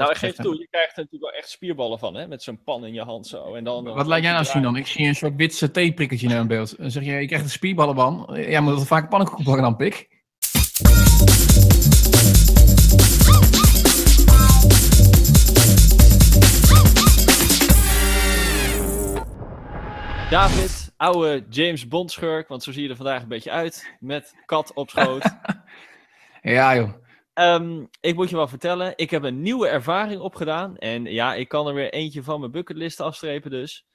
Nou, ik geef toe, je krijgt er natuurlijk wel echt spierballen van, hè? Met zo'n pan in je hand zo. En dan, Wat laat jij nou zien dan? Ik zie een soort wit saté-prikkertje in beeld. Dan zeg je, je krijgt een spierballen van. Jij moet vaak pannenkoek pakken dan, pik. David, oude James Bond schurk, want zo zie je er vandaag een beetje uit, met kat op schoot. ja joh. Ehm, ik moet je wel vertellen, ik heb een nieuwe ervaring opgedaan. En ja, ik kan er weer eentje van mijn bucketlist afstrepen dus.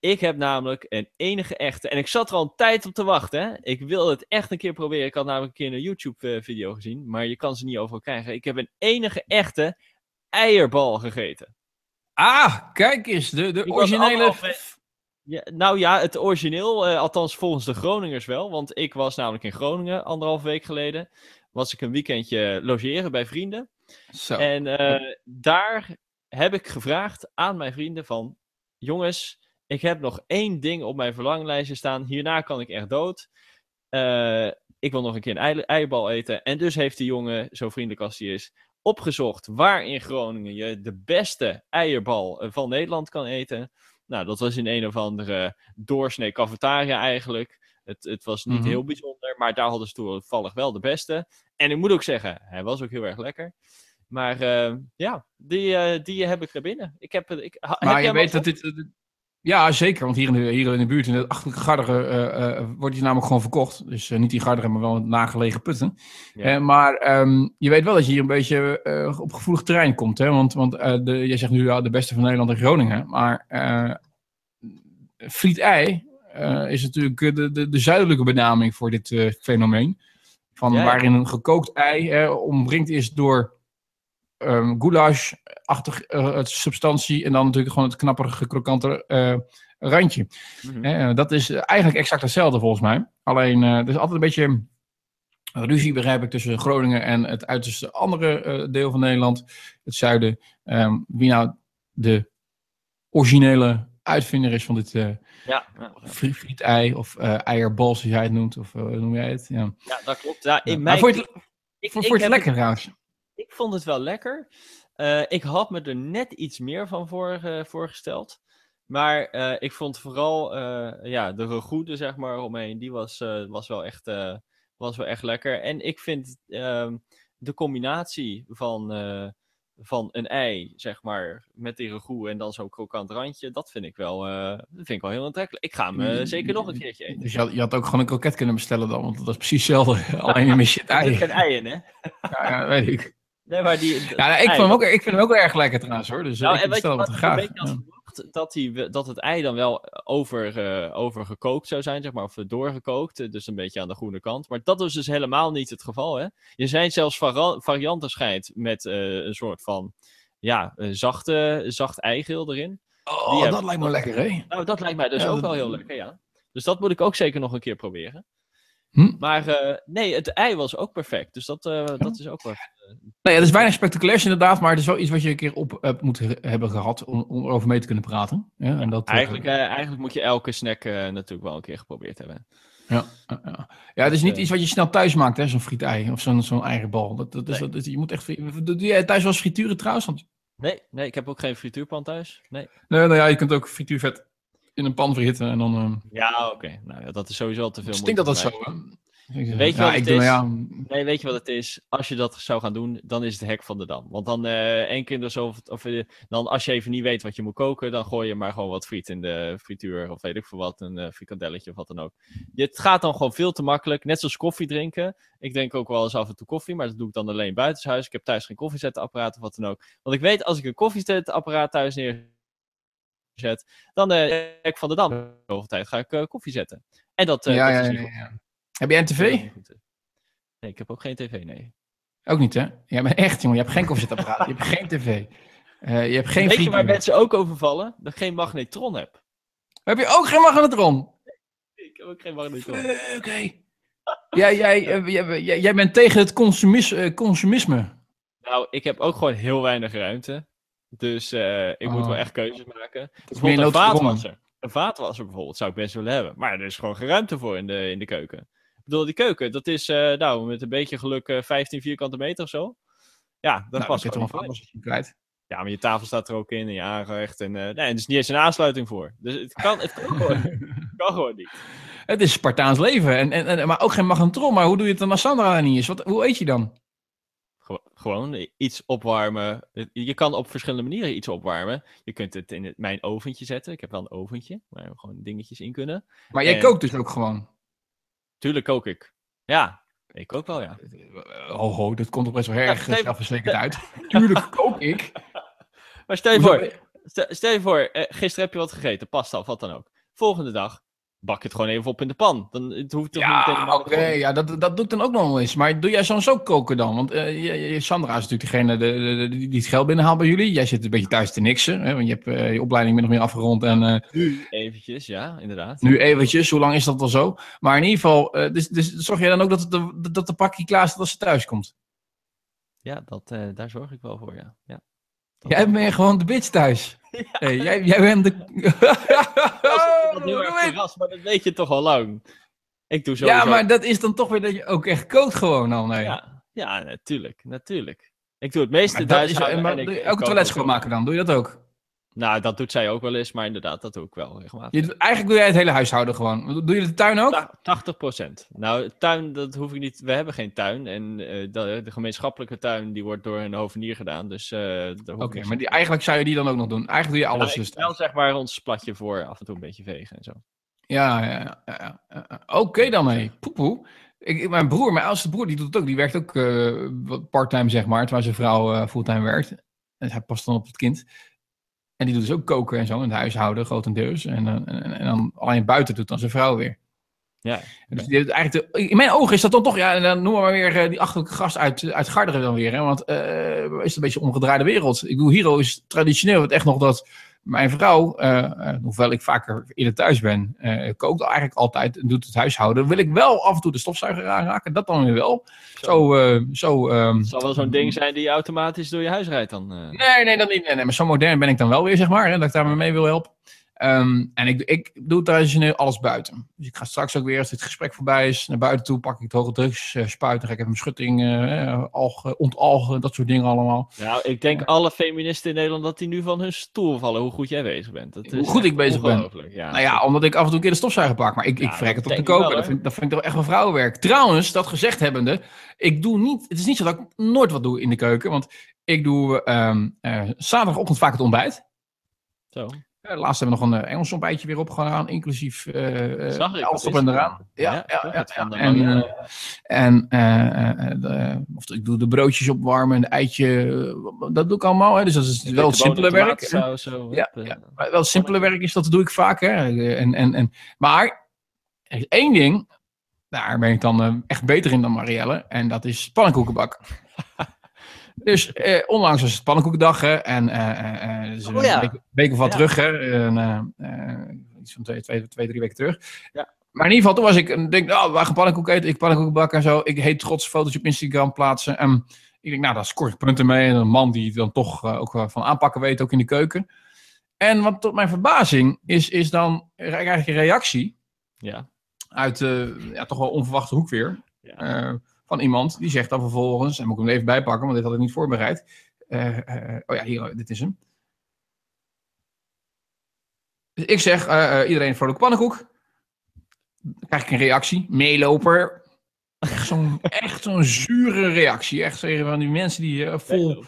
Ik heb namelijk een enige echte, en ik zat er al een tijd op te wachten. Hè? Ik wil het echt een keer proberen. Ik had namelijk een keer een YouTube-video gezien, maar je kan ze niet overal krijgen. Ik heb een enige echte eierbal gegeten. Ah, kijk eens, de, de originele... Ja, nou ja, het origineel, uh, althans volgens de Groningers wel. Want ik was namelijk in Groningen anderhalf week geleden. Was ik een weekendje logeren bij vrienden. Zo. En uh, daar heb ik gevraagd aan mijn vrienden van... Jongens, ik heb nog één ding op mijn verlanglijstje staan. Hierna kan ik echt dood. Uh, ik wil nog een keer een ei eierbal eten. En dus heeft die jongen, zo vriendelijk als hij is, opgezocht waar in Groningen je de beste eierbal van Nederland kan eten. Nou, dat was in een of andere doorsnee cafetaria eigenlijk. Het, het was niet Mhm. heel bijzonder, maar daar hadden ze toevallig wel de beste. En ik moet ook zeggen, hij was ook heel erg lekker. Maar eh, ja, die, eh, die heb ik er binnen. Ik heb, ik, heb Maar je weet dat dit... dit- Ja, zeker. Want hier in de, hier in de buurt, in het achterlijke Garderen, eh, eh, wordt die namelijk gewoon verkocht. Dus eh, niet die Garderen, maar wel het nagelegen putten. Ja. Eh, maar ehm, je weet wel dat je hier een beetje eh, op gevoelig terrein komt. Hè? Want, want eh, de, jij zegt nu ja, de beste van Nederland en Groningen. Maar eh friet-ei eh, is natuurlijk eh, de, de, de zuidelijke benaming voor dit eh, fenomeen. Van Ja, ja. waarin een gekookt ei eh, omringd is door ehm goulash-achtig eh, het substantie. En dan natuurlijk gewoon het knapperige, krokante eh, randje. Mhm. Eh, dat is eigenlijk exact hetzelfde volgens mij. Alleen eh, er is altijd een beetje ruzie, begrijp ik, tussen Groningen en het uiterste andere eh, deel van Nederland, het zuiden. Ehm, wie nou de originele uitvinder is van dit eh Ja, ja, fri- friet-ei of eh eierbal, zoals jij het noemt. Of eh, noem jij het? Ja. ja, dat klopt. Ja, in Ja. mijn, Maar vond je het, ik, vond ik je het lekker trouwens? Ik vond het wel lekker. Ik had me er net iets meer van voor, voorgesteld. Maar ik vond vooral ja, de regoede, zeg maar, omheen, die was, was, wel echt, was wel echt lekker. En ik vind ehm, de combinatie van, van een ei, zeg maar, met die regoe en dan zo'n krokant randje, dat vind ik wel, eh, dat vind ik wel heel aantrekkelijk. Ik ga hem eh, zeker nog een keertje eten. Dus je had, je had ook gewoon een kroket kunnen bestellen dan, want dat is precies hetzelfde. Alleen je mist je het Er ei. zit geen ei in, hè? Ja, ja, weet ik. Nee, maar die, Ja, nou, ik, ei, vond hem ook, ik vind hem ook wel erg lekker trouwens hoor. Dus Nou, ik bestel wat wat ik een graag. beetje Dat, die, dat het ei dan wel over, eh, overgekookt zou zijn, zeg maar, of doorgekookt. eh, Dus een beetje aan de groene kant. Maar dat is dus helemaal niet het geval, hè? Je zijn zelfs varianten schijnt met eh, een soort van, ja, zachte, zacht eigeel erin. Oh, Die dat lijkt me lekker hè. Nou, dat lijkt mij dus Ja, ook dat- wel heel lekker, ja. Dus dat moet ik ook zeker nog een keer proberen. Hm? Maar eh, nee, het ei was ook perfect. Dus dat, eh, dat is ook wel... Nee, het is weinig spectaculairs inderdaad, maar het is wel iets wat je een keer op hebt moeten hebben gehad om, om erover mee te kunnen praten. Ja, en dat, eh, Eigenlijk, eh, eigenlijk moet je elke snack eh, natuurlijk wel een keer geprobeerd hebben. Ja, ja, ja. het is niet eh, iets wat je snel thuis maakt, hè, zo'n frietei of zo'n zo'n eigen bal. Dat, dat is, Nee. dat je moet echt, doe jij thuis wel eens frituren trouwens? Want, Nee, nee, ik heb ook geen frituurpan thuis. Nee. nee, nou ja, je kunt ook frituurvet in een pan verhitten en dan eh, Ja, oké. Nou ja, dat is sowieso al te veel stinkt dat moeite dat voor zo. Hè? Weet je ja, wat ik het doe, is? ja, Nee, weet je wat het is? Als je dat zou gaan doen, dan is het hek van de dam. Want dan eh één keer in de zoveel... Of, eh, dan als je even niet weet wat je moet koken, dan gooi je maar gewoon wat friet in de frituur. Of weet ik veel wat, een eh frikandelletje of wat dan ook. Het gaat dan gewoon veel te makkelijk. Net zoals koffie drinken. Ik drink ook wel eens af en toe koffie, maar dat doe ik dan alleen buitenshuis. Ik heb thuis geen koffiezetapparaat of wat dan ook. Want ik weet, als ik een koffiezetapparaat thuis dan eh hek van de dam. Zoveel tijd ga ik eh, koffie zetten. En dat, eh, ja, dat ja, is niet ja. Heb jij een tv? Nee, ik heb ook geen tv, nee. Ook niet, hè? Ja, maar echt, jongen. Je hebt geen koffiezetapparaat. je hebt geen tv. Eh, je hebt geen Weet je waar mensen ook overvallen? Dat ik geen magnetron heb. Heb je ook geen magnetron? Ik heb ook geen magnetron. Eh, Oké. Jij, jij, eh, jij, jij, jij bent tegen het consumis, eh, consumisme. Nou, ik heb ook gewoon heel weinig ruimte. Dus eh, ik moet Oh. wel echt keuzes maken. Bijvoorbeeld een vaatwasser. Een vaatwasser bijvoorbeeld zou ik best willen hebben. Maar er is gewoon geen ruimte voor in de, in de keuken. Ik bedoel, die keuken, dat is eh, nou met een beetje geluk eh, 15 vierkante meter of zo. Ja, dat Nou, past gewoon vaatwassertje kwijt. Ja, maar je tafel staat er ook in en je aangerecht. En, eh nee, er is niet eens een aansluiting voor. Dus het kan, het kan, gewoon, het kan gewoon niet. Het is Spartaans leven. En, en, en, maar ook geen magnetron. Maar hoe doe je het dan als Sandra er niet is? Wat, hoe eet je dan? Gewo- Gewoon iets opwarmen. Je kan op verschillende manieren iets opwarmen. Je kunt het in het, mijn oventje zetten. Ik heb wel een oventje waar gewoon dingetjes in kunnen. Maar jij En- kookt dus ook gewoon. Tuurlijk kook ik. Ja, ik kook wel, ja. Oh, ho, dat komt toch best wel erg Ja, zelfverzekerd uit. Tuurlijk kook ik. Maar stel je voor, stel, stel je voor eh, gisteren heb je wat gegeten, pasta of wat dan ook. Volgende dag, bak het gewoon even op in de pan. Dan het hoeft toch niet Ja, helemaal oké, ja, dat, dat doe ik dan ook nog wel eens. Maar doe jij soms ook koken dan? Want eh, Sandra is natuurlijk degene de, de- de- die het geld binnenhaalt bij jullie. Jij zit een beetje thuis te niksen, hè, want je hebt eh, je opleiding min of meer afgerond. En eh, Nu eventjes, ja, inderdaad. nu eventjes, hoe lang is dat al zo? Maar in ieder geval, dus, dus zorg jij dan ook dat, het de, dat de pakje klaar staat als ze thuis komt? Ja, dat, daar zorg ik wel voor, ja. ja. Jij bent gewoon de bitch thuis. Hey, jij, jij bent de... Dat is heel erg verrast, maar dat weet je toch al lang. Ik doe sowieso... ja, maar dat is dan toch weer dat je ook echt kookt gewoon al. Nee. Ja, ja, natuurlijk, natuurlijk. Ik doe het meeste thuis elke toilet schoonmaken dan, doe je dat ook? Nou, dat doet zij ook wel eens, maar inderdaad, dat doe ik wel regelmatig. Je, eigenlijk doe jij het hele huishouden gewoon. Doe je de tuin ook? Ta- 80 procent. Nou, tuin, dat hoef ik niet. We hebben geen tuin. En eh, de, de gemeenschappelijke tuin, die wordt door een hovenier gedaan. Dus eh daar hoef Oké, maar die, eigenlijk zou je die dan ook nog doen. Eigenlijk doe je alles dus. wel zeg maar ons platje voor af en toe een beetje vegen en zo. Ja, ja, ja. ja. Oké dan, hé. Poepoe. Ik, mijn broer, mijn oudste broer, die doet het ook. Die werkt ook eh, wat parttime, zeg maar. Terwijl zijn vrouw eh, fulltime werkt. En hij past dan op het kind. En die doet dus ook koken en zo. In het huishouden, grotendeels. En, eh, en, en dan alleen buiten doet dan zijn vrouw weer. Ja, Dus die heeft eigenlijk de- in mijn ogen is dat dan toch, ja, en dan noemen we maar weer eh, die achterlijke gast uit, uit Garderen dan weer. Hè? Want eh, is het een beetje een omgedraaide wereld. Ik bedoel, Hero is traditioneel het echt nog dat mijn vrouw, eh, eh, hoewel ik vaker eerder thuis ben, eh, kookt eigenlijk altijd en doet het huishouden. Wil ik wel af en toe de stofzuiger aanraken, dat dan weer wel. Zo, eh, zo ehm, Het zal wel zo'n ding zijn die automatisch door je huis rijdt dan. Nee, nee, dat niet. Nee, nee, maar zo modern ben ik dan wel weer, zeg maar. Hè, dat ik daar mee wil helpen. Ehm, en ik, ik doe traditioneel alles buiten. Dus ik ga straks ook weer, als dit gesprek voorbij is, naar buiten toe. Pak ik het hoge drugs, eh, spuit. Dan ga ik even mijn schutting, eh, algen, ontalgen, dat soort dingen allemaal. Nou, ik denk alle feministen in Nederland dat die nu van hun stoel vallen hoe goed jij bezig bent. Dat Hoe is goed ik bezig ben. Ja. Nou ja, omdat ik af en toe een keer de stofzuiger pak. Maar ik, ik Ja, vrek het op ik wel, koken. dat, vind, dat vind ik toch echt wel vrouwenwerk. Trouwens, dat gezegd hebbende, ik doe niet, het is niet zo dat ik nooit wat doe in de keuken. Want ik doe ehm, eh, zaterdagochtend vaak het ontbijt. Zo. Ja, laatst hebben we nog een eh, Engels ontbijtje weer opgedaan, inclusief eh eh, Zag ik, alles op en eraan. Ja, Ja, ja, ja, En, Marianne. eh, en eh, eh, de, of ik doe de broodjes opwarmen en de eitje, eh, dat doe ik allemaal. Hè. Dus dat is wel het simpele werk. Zo, zo, Ja, hup, eh. ja. Maar wel simpele werk is, dat doe ik vaak. Hè. En, en, en, maar er is één ding, daar ben ik dan eh, echt beter in dan Marielle. En dat is pannenkoeken bakken. dus eh, onlangs was het pannenkoekendag. Hè, en eh, eh, eh, Oh ja. een week, of wat Ja. terug. Hè, en, eh, eh, iets van twee, twee, twee, drie weken terug. Ja. Maar in ieder geval, toen was ik, en denk, oh, we gaan pannenkoeken eten. Ik pannenkoeken bakken en zo. Ik heet trots foto's op Instagram plaatsen. En ik denk, nou, daar scoor ik punten mee. En een man die dan toch ook van aanpakken weet, ook in de keuken. En wat tot mijn verbazing is, is dan eigenlijk een reactie Ja. uit eh ja, toch wel onverwachte hoek weer. Ja. Van iemand die zegt dan vervolgens, en moet ik hem even bijpakken, want dit had ik niet voorbereid. Eh, eh, oh ja, hier, dit is hem. Dus ik zeg, eh, iedereen vrolijke pannenkoek. Dan krijg ik een reactie, meeloper. Echt zo'n zure reactie. Echt zeggen van die mensen die vol,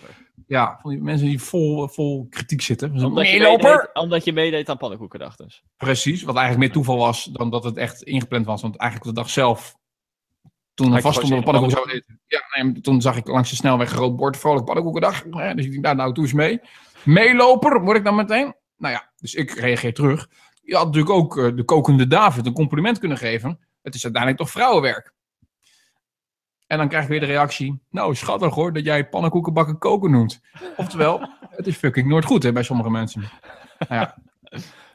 ja, van die mensen die vol, vol kritiek zitten. Zo'n Omdat je, meeloper. meedeed, omdat je meedeed aan pannenkoekendag dus. Precies, wat eigenlijk meer toeval was dan dat het echt ingepland was. Want eigenlijk op de dag zelf, toen eten. Ja, nee, toen zag ik langs de snelweg een groot bord, vrolijk pannenkoekendag. Ja, dus ik denk, nou, nou, doe eens mee. Meeloper, word ik dan meteen? Nou ja, dus ik reageer terug. Je had natuurlijk ook eh, de kokende David een compliment kunnen geven. Het is uiteindelijk toch vrouwenwerk. En dan krijg ik weer de reactie. Nou, schattig hoor, dat jij pannenkoeken bakken koken noemt. Oftewel, het is fucking nooit goed hè, bij sommige mensen. Nou ja,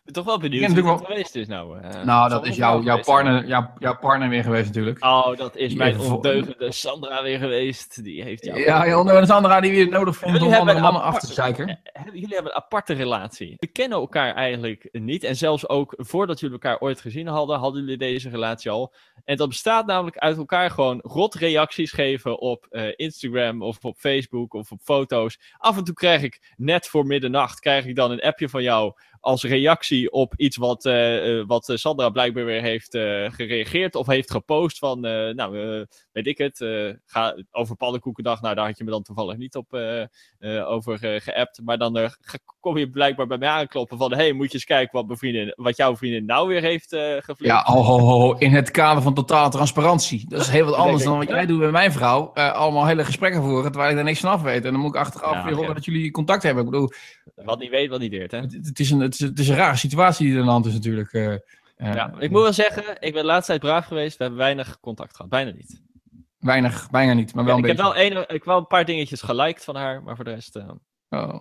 ben toch wel benieuwd wie natuurlijk geweest is nou. eh. Nou, dat is wel jouw, partner, jouw, jouw partner weer geweest natuurlijk. Oh, dat is Die mijn ondeugende Sandra weer geweest. Die heeft jou... Ja, ja, onder een Sandra die weer nodig vond Jullie om hebben andere een mannen af te zeiken. Hebben- Jullie hebben een aparte relatie. We kennen elkaar eigenlijk niet. En zelfs ook voordat jullie elkaar ooit gezien hadden, hadden jullie deze relatie al. En dat bestaat namelijk uit elkaar gewoon rot reacties geven op eh, Instagram of op Facebook of op foto's. Af en toe krijg ik net voor middernacht krijg ik dan een appje van jou als reactie op iets wat, eh, eh, wat eh, Sandra blijkbaar weer heeft gereageerd of heeft gepost van, nou, weet ik het, ga, over pannenkoekendag, nou daar had je me dan toevallig niet op over geappt, maar dan kom je blijkbaar bij mij aankloppen van, hey, moet je eens kijken wat, mijn vriendin, wat jouw vriendin nou weer heeft geflikt. Ja, ho, ho, in het kader van totale transparantie. Dat is heel wat anders dan wat jij doet met mijn vrouw. Allemaal hele gesprekken voeren, terwijl ik daar niks van af weet. En dan moet ik achteraf Ja, weer horen dat jullie contact hebben. Ik bedoel, Wat niet weet, wat niet deert, hè? het, het is een, het, is, het is een rare situatie die er aan de hand is natuurlijk. eh. Eh, Ja, ik moet wel zeggen, ik ben de laatste tijd braaf geweest. We hebben weinig contact gehad. Bijna niet. Weinig, bijna niet, maar wel Ja, ik een heb beetje. wel, een, ik heb wel een paar dingetjes geliked van haar, maar voor de rest eh, Oh,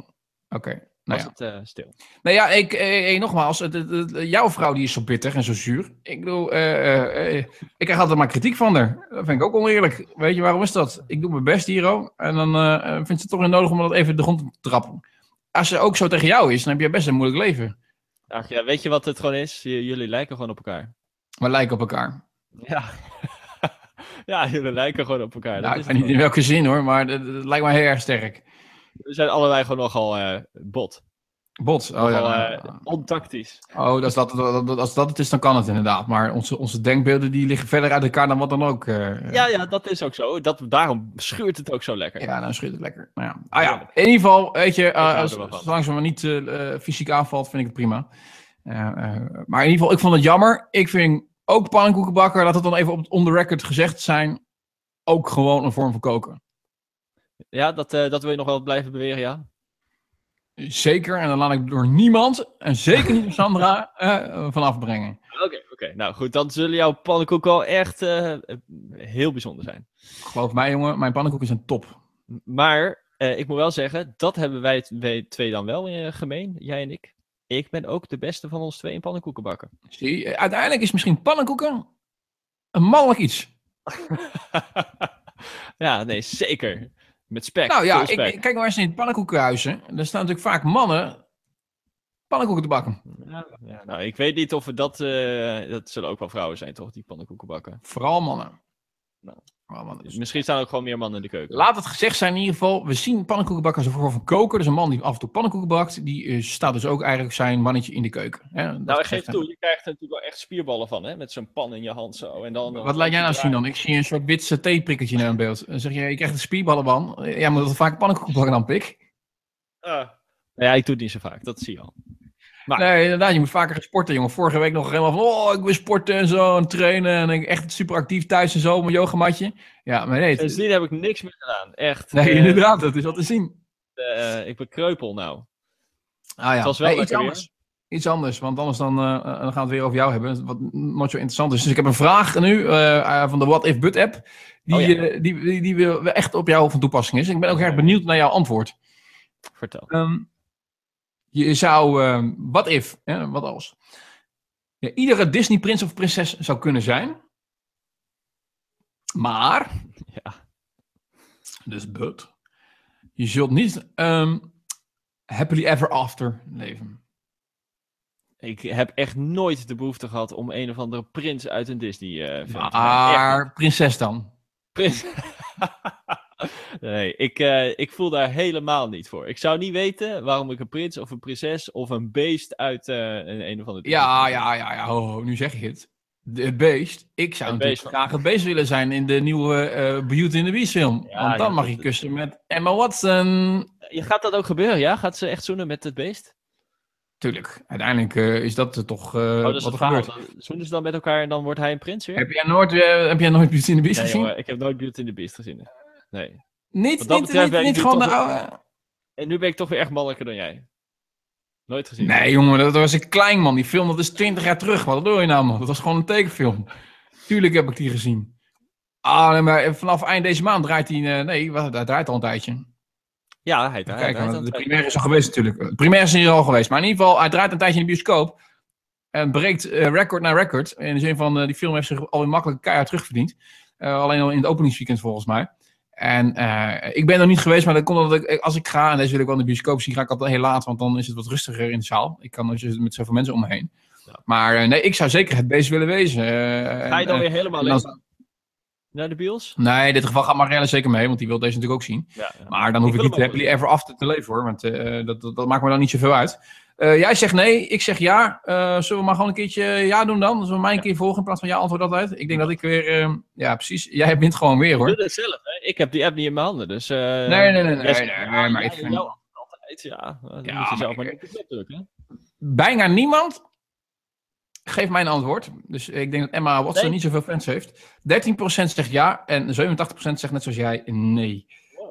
Oké, nou was ja. het stil. Nou ja, ik, eh, eh, nogmaals, het- het- het- jouw vrouw die is zo pittig en zo zuur. Ik bedoel, eh, ik krijg altijd maar kritiek van haar. Dat vind ik ook oneerlijk. Weet je, waarom is dat? Ik doe mijn best hier. En dan vindt ze het toch weer nodig om dat even de grond te trappen. Als ze ook zo tegen jou is, dan heb je best een moeilijk leven. Ach ja, weet je wat het gewoon is? J- jullie lijken gewoon op elkaar. We lijken op elkaar. Ja. ja, jullie lijken gewoon op elkaar. Dat Nou, ik weet niet in welke zin hoor, maar dat, dat lijkt me heel erg sterk. We zijn allebei gewoon nogal eh, bot. Bot. Oh Nogal ja. eh, ontactisch. Oh, als dat, als dat het is, dan kan het inderdaad. Maar onze, onze denkbeelden die liggen verder uit elkaar dan wat dan ook. eh. Ja, ja, dat is ook zo. Dat, daarom schuurt het ook zo lekker. Ja, dan schuurt het lekker. Nou ja. Ah ja, in ieder geval, weet je, eh, als- zolang ze me niet eh, eh, fysiek aanvalt, vind ik het prima. Eh, eh, maar in ieder geval, ik vond het jammer. Ik vind ook pannenkoekenbakker, laat het dan even op on the record gezegd zijn, ook gewoon een vorm van koken. Ja, dat, eh, dat wil je nog wel blijven beweren, ja? Zeker, en dan laat ik door niemand, en zeker niet door Sandra, eh van afbrengen. Oké, oké. Nou goed, dan zullen jouw pannenkoeken wel echt eh, heel bijzonder zijn. Geloof mij jongen, mijn pannenkoeken zijn top. Maar eh, ik moet wel zeggen, dat hebben wij, twee dan wel gemeen, jij en ik. Ik ben ook de beste van ons twee in pannenkoeken bakken. Zie, uiteindelijk is misschien pannenkoeken een mannelijk iets. ja, nee, zeker. Met spek. Nou ja, ik, spek. ik- kijk maar eens in pannenkoekenhuizen. Er staan natuurlijk vaak mannen pannenkoeken te bakken. Ja, ja, nou, ik weet niet of we dat... eh, dat zullen ook wel vrouwen zijn, toch, die pannenkoeken bakken. Vooral mannen. Nou. Dus Misschien staan er ook gewoon meer mannen in de keuken. laat het gezegd zijn in ieder geval. We zien pannenkoekenbakken als een vorm van koken. Dus een man die af en toe pannenkoeken bakt. Die eh, staat dus ook eigenlijk zijn mannetje in de keuken. Hè? Dat nou, ik geef toe, je krijgt er natuurlijk wel echt spierballen van, hè? Met zo'n pan in je hand zo. En dan, Wat laat jij nou zien dan? Ik zie een soort wit saté-prikkeltje in beeld. Dan zeg je, je krijgt een spierballen van. Ja, maar dat is vaak pannenkoeken bakken dan, pik. Ah. Nou ja, ik doe het niet zo vaak, dat zie je al. Maar- Nee, inderdaad, je moet vaker gaan sporten, jongen. Vorige week nog helemaal van, oh, ik wil sporten en zo, en trainen. En ik echt super actief thuis en zo, mijn yogamatje. Ja, maar nee, het- Sindsdien heb ik niks meer gedaan, echt. nee Eh, inderdaad, dat is wat te zien. eh, ik ben kreupel nou. Ah ja, Het was wel iets anders. Iets anders, want anders dan, eh, dan gaan we het weer over jou hebben, wat nooit zo interessant is. Dus ik heb een vraag nu van de What If But app, die, Oh ja. die, die, die echt op jou van toepassing is. Ik ben ook erg benieuwd naar jouw antwoord. Vertel. Ehm, je zou, ehm, wat if, hè, wat als, ja, iedere Disney prins of prinses zou kunnen zijn, maar, Ja. dus but, je zult niet ehm, happily ever after leven. Ik heb echt nooit de behoefte gehad om een of andere prins uit een Disney eh film te. Echt Maar prinses dan? Prins. nee, ik, eh, ik voel daar helemaal niet voor. Ik zou niet weten waarom ik een prins of een prinses of een beest uit eh, een, een of andere. Ja, ja, ja, ja. Ho, ho, nu zeg je het. De, het beest. Ik zou Het natuurlijk graag het beest willen zijn in de nieuwe eh Beauty and the Beast film. Ja, Want dan ja, mag je kussen met Emma Watson. Je gaat dat ook gebeuren, ja? Gaat ze echt zoenen met het beest? Tuurlijk. Uiteindelijk is dat eh, toch oh, dat is wat er gebeurt. Dan Zoenen ze dan met elkaar en dan wordt hij een prins weer? Heb jij nooit, heb jij nooit Beauty and the Beast Nee, gezien? jongen, ik heb nooit Beauty and the Beast gezien. Nee. Niet, niet, gewoon de oude... En nu ben ik toch weer echt mannelijker dan jij. Nooit gezien. Nee, jongen, dat was een klein man. Die film, dat is 20 jaar terug. Wat doe je nou, man? Dat was gewoon een tekenfilm. Tuurlijk heb ik die gezien. Ah, nee, maar vanaf eind deze maand draait hij... eh, nee, wat, hij draait al een tijdje. Ja, hij, hij, Kijk, hij- de primaire is al geweest natuurlijk. De primaire is hier al geweest. Maar in ieder geval, hij draait een tijdje in de bioscoop. En breekt eh, record na record. In de zin van, eh, die film heeft zich alweer makkelijk keihard terugverdiend. Alleen al in het openingsweekend volgens mij. En eh, ik ben er niet geweest, maar dat komt omdat ik, als ik ga, en deze wil ik wel in de bioscoop zien, ga ik altijd heel laat, want dan is het wat rustiger in de zaal. Ik kan dus met zoveel mensen om me heen. Ja. Maar eh, nee, ik zou zeker het beest willen wezen. Eh, Ga je dan weer helemaal dan- naar de bios? Nee, in dit geval gaat Marielle zeker mee, want die wil deze natuurlijk ook zien. Ja, ja. Maar dan hoef ik, wil niet happily ever after te leven hoor, want dat, dat, dat maakt me dan niet zoveel uit. Eh, jij zegt nee, ik zeg ja. Eh, zullen we maar gewoon een keertje ja doen dan? Zullen we mij een keer volgen in plaats van ja antwoord altijd? Ik denk dat ik weer, eh, ja precies, jij wint gewoon weer hoor. Doe het zelf, hè? Ik heb die app niet in mijn handen, dus... eh, Nee, nee, nee, nee, nee, nee, ja, maar ja, ik vind- jou altijd, ja. Dan Ja, moet je maar zelf maar ik- niet drukken, hè? Bijna niemand geeft mij een antwoord. Dus ik denk dat Emma Watson niet zoveel fans heeft. 13% zegt ja en 87% zegt net zoals jij nee.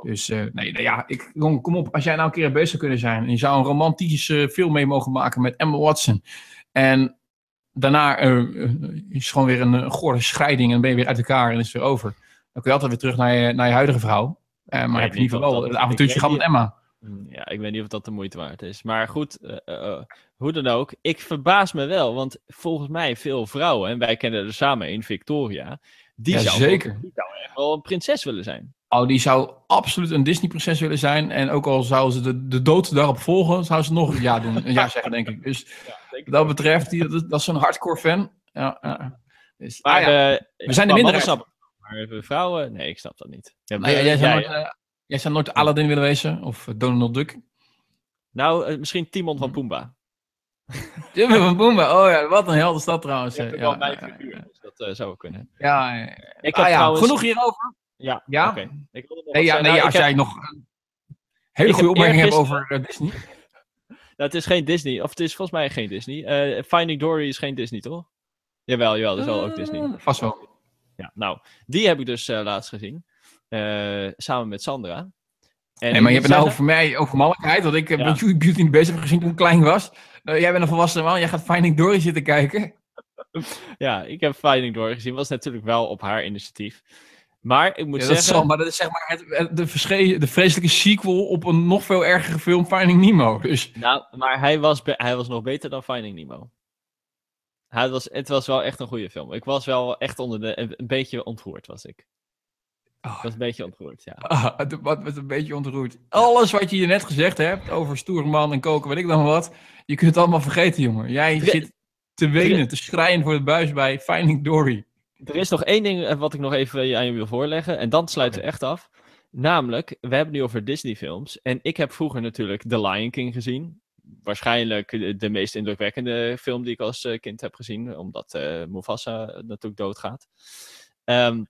Dus eh, nee, nou ja, ik, kom, kom op. Als jij nou een keer bezig zou kunnen zijn en je zou een romantische film mee mogen maken met Emma Watson. En daarna eh, is gewoon weer een, een gore scheiding en ben je weer uit elkaar en is het weer over. Dan kun je altijd weer terug naar je, naar je huidige vrouw. Maar heb je in ieder geval dat- het avontuurtje gehad met Emma. Hm, Ja, ik weet niet of dat de moeite waard is. Maar goed, hoe dan ook. Ik verbaas me wel, want volgens mij veel vrouwen, en wij kennen er samen een, Victoria, die, Ja, zou, zeker. Wel, die zou echt wel een prinses willen zijn. Oh, die zou absoluut een Disney-prinses willen zijn. En ook al zou ze de, de dood daarop volgen, zou ze nog een ja doen. Een ja zeggen, denk ik. Dus wat dat betreft, die, dat, dat is een hardcore fan. Ja, ja. Dus, Maar ah, ja. eh, We zijn de maar minderheid. snappen- Maar vrouwen, nee, ik snap dat niet. Ja, Nou eh, jij, zou nooit, eh, jij zou nooit Aladdin willen wezen? Of Donald Duck? nou, eh, misschien Timon Hm. van Pumbaa. Jimmy van Boomba. Oh ja, wat een helde stad trouwens. Eh, wel mijn figuur, dus dat eh, zou kunnen. Ja. Ik Ah, heb ja, trouwens... genoeg hierover. Ja, Ja? oké. Nee, ja, nee, Nou, als heb- jij nog een hele goede opmerking hebt over eh, Disney. Nou, het is geen Disney. Of het is volgens mij geen Disney. Eh, Finding Dory is geen Disney, toch? Jawel, jawel, dat is wel ook Disney. Eh, Vast wel. Ja, nou, die heb ik dus laatst gezien. Samen met Sandra. En Nee, maar je hebt het nou over mij, over mannelijkheid. Want ik heb Ja. met Beauty and the Beast heb gezien toen ik klein was. Jij bent een volwassen man, jij gaat Finding Dory zitten kijken. Ja, ik heb Finding Dory gezien. Was natuurlijk wel op haar initiatief. Maar ik moet Ja, dat zeggen... zo, maar dat is zeg maar het, de, versche- de vreselijke sequel op een nog veel ergere film, Finding Nemo. Dus Nou, maar hij was, be- hij was nog beter dan Finding Nemo. Hij was, het was wel echt een goede film. Ik was wel echt onder de... Een, een beetje ontroerd was ik. Oh. Ik was een beetje ontroerd, ja. ah, het wat met een beetje ontroerd. Alles wat je hier net gezegd hebt over stoere man en koken, weet ik dan wat. Je kunt het allemaal vergeten, jongen. Jij zit te wenen, te schreien voor de buis bij Finding Dory. Er is nog één ding eh, wat ik nog even aan je wil voorleggen. En dan sluiten we echt af. Namelijk, we hebben het nu over Disney-films. En ik heb vroeger natuurlijk The Lion King gezien. Waarschijnlijk de, de meest indrukwekkende film die ik als eh, kind heb gezien. Omdat eh Mufasa natuurlijk doodgaat. Ehm,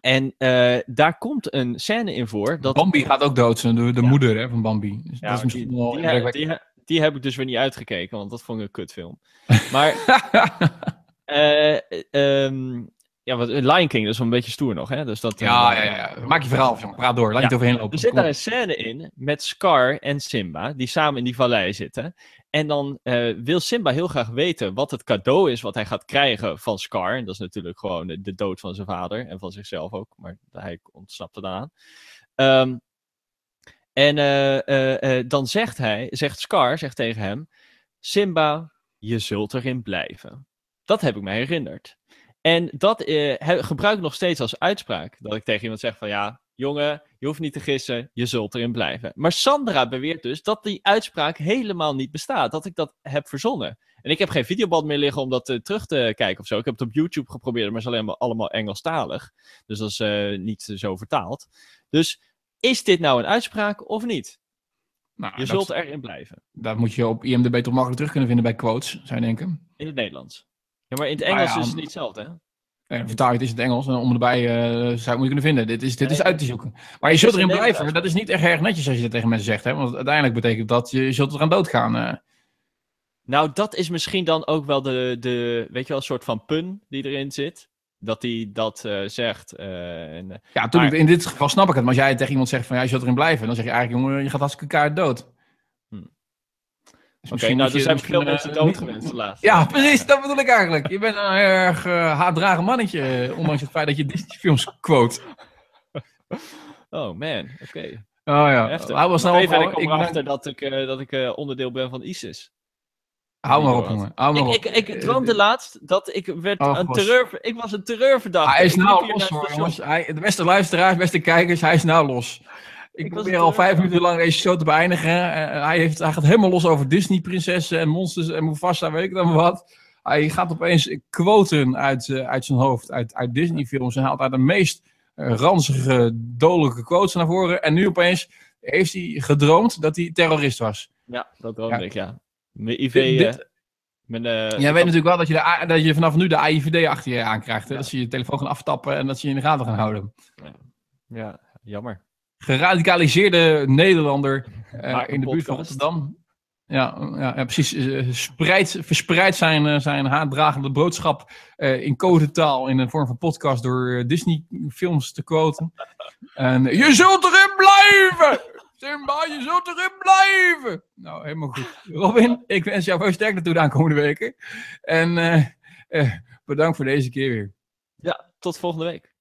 en eh, daar komt een scène in voor. Dat, Bambi gaat ook dood, zijn, de, de Ja. moeder hè, van Bambi. Dus Ja, dat is misschien die, wel die, die, die heb ik dus weer niet uitgekeken. Want dat vond ik een kutfilm. Maar Eh, ehm, ja, wat, Lion King, dat is wel een beetje stoer nog, hè? Dus dat, eh, ja, ja, ja. Maak je verhaal, jongen. Praat door. Laat Ja. niet overheen lopen. Er zit daar een scène in met Scar en Simba, die samen in die vallei zitten. En dan eh, wil Simba heel graag weten wat het cadeau is wat hij gaat krijgen van Scar. En dat is natuurlijk gewoon de, dood van zijn vader en van zichzelf ook, maar hij ontsnapt er dan aan. Ehm, en dan zegt hij, zegt Scar, zegt tegen hem, Simba, je zult erin blijven. Dat heb ik me herinnerd. En dat eh, he- gebruik ik nog steeds als uitspraak. Dat ik tegen iemand zeg van ja, jongen, je hoeft niet te gissen, je zult erin blijven. Maar Sandra beweert dus dat die uitspraak helemaal niet bestaat. Dat ik dat heb verzonnen. En ik heb geen videoband meer liggen om dat eh, terug te kijken of zo. Ik heb het op YouTube geprobeerd, maar het is alleen maar allemaal Engelstalig. Dus dat is eh, niet zo vertaald. Dus is dit nou een uitspraak of niet? Nou, Je zult erin blijven. dat moet je op IMDb toch makkelijk terug kunnen vinden bij quotes, zou je denken. In het Nederlands. Ja, maar in het Nou Engels ja, is het niet hetzelfde, hè? Vertaal je het is het Engels en om erbij eh, zou je het moeten kunnen vinden. Dit is, dit is uit te zoeken. Maar je zult erin blijven. Dat is niet echt erg netjes als je dat tegen mensen zegt. Hè? Want uiteindelijk betekent dat je, zult eraan doodgaan. eh. Nou, dat is misschien dan ook wel de, de weet je wel, een soort van pun die erin zit. Dat hij dat eh, zegt. en, Ja, natuurlijk. Maar- In dit geval snap ik het. Maar als jij tegen iemand zegt van ja, je zult erin blijven. Dan zeg je eigenlijk, jongen, je gaat hartstikke kaart dood. Dus Oké, misschien nou, er zijn misschien, veel mensen dood niet- geweest de laatste. Ja, precies. Dat bedoel ik eigenlijk. Je bent een erg haatdragend mannetje. eh, Ondanks het feit dat je Disney-films quote. Oh man, oké. Oh ja. Heftig. Hou Nog even, en op. ik kom erachter dat ik, eh, dat ik eh, onderdeel ben van ISIS. Hou maar op, jongen. Hou maar op. Ik, ik, ik droomde laatst dat ik werd Oh, een terreur... Ik was een terreurverdachte. Hij is nou los hoor, jongens. Hij, de beste luisteraars, beste kijkers, hij is nou los. Ik, Ik was probeer al vijf terreur- minuten lang deze show te beëindigen. Eh, hij, heeft, hij gaat helemaal los over Disney-prinsessen en monsters en Mufasa, weet ik dan wat. Hij gaat opeens quoten uit, eh, uit zijn hoofd, uit, uit Disney-films. En haalt daar de meest eh, ranzige, dodelijke quotes naar voren. En nu opeens heeft hij gedroomd dat hij terrorist was. Ja, dat droomde Ja. ik, ja. Mijn IV... Dit- dit- eh, mijn, eh, Jij weet natuurlijk wel dat je, de, dat je vanaf nu de AIVD achter je aankrijgt. Hè? Ja. Dat ze je telefoon gaan aftappen en dat ze je in de gaten gaan houden. Ja, jammer. Geradicaliseerde Nederlander een in de buurt van. Rotterdam. Ja, ja, ja precies. eh, spreidt, verspreidt zijn, eh, zijn haatdragende boodschap eh, in codetaal in een vorm van podcast door Disney-films te quoten. En je zult erin blijven! Simba, je zult erin blijven! Nou, helemaal goed. Robin, ik wens jou veel sterkte toe de aankomende weken. En eh, bedankt voor deze keer weer. Ja, tot volgende week.